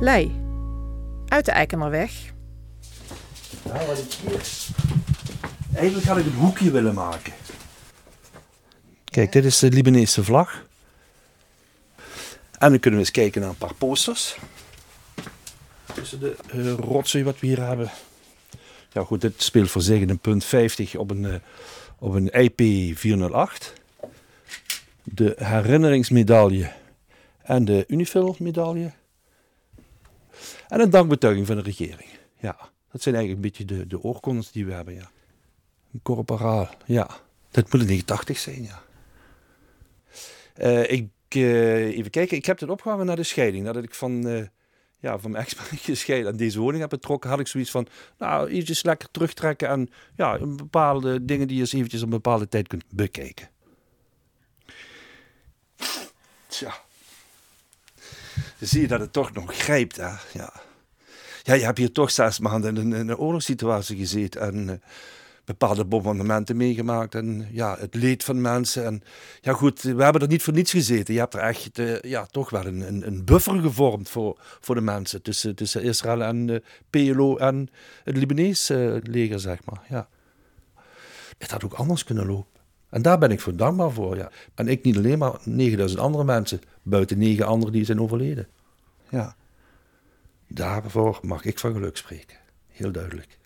Lei. Uit de Eikenerweg. Ja, wat ik hier... Eigenlijk had ik een hoekje willen maken. Kijk, dit is de Libanese vlag. En dan kunnen we eens kijken naar een paar posters. Tussen de uh, rotzooi wat we hier hebben. Ja goed, dit speelt voor zich een punt 50 op een, uh, op een IP 408. De herinneringsmedaille en de Unifil-medaille. En een dankbetuiging van de regering. Ja, dat zijn eigenlijk een beetje de, de die we hebben, ja. Een corporaal, ja. Dat moet een 80 zijn, ja. Uh, ik, uh, even kijken, ik heb het opgehangen naar de scheiding. Nadat ik van, uh, ja, van mijn ex ben gescheiden en deze woning heb betrokken, had ik zoiets van, nou, eventjes lekker terugtrekken en ja, bepaalde dingen die je eens eventjes op een bepaalde tijd kunt bekijken. Tja. Dan zie je dat het toch nog grijpt, hè. Ja. Ja, je hebt hier toch zes maanden in een, oorlogssituatie gezeten en bepaalde bombardementen meegemaakt en ja, het leed van mensen. En ja goed, we hebben er niet voor niets gezeten. Je hebt er echt uh, ja, toch wel een, een, een, buffer gevormd voor, voor de mensen tussen, tussen Israël en de PLO en het Libanese leger, zeg maar. Ja. Het had ook anders kunnen lopen. En daar ben ik voor dankbaar voor. Ja. En ik niet alleen, maar 9000 andere mensen, buiten negen anderen die zijn overleden. Ja. Daarvoor mag ik van geluk spreken. Heel duidelijk.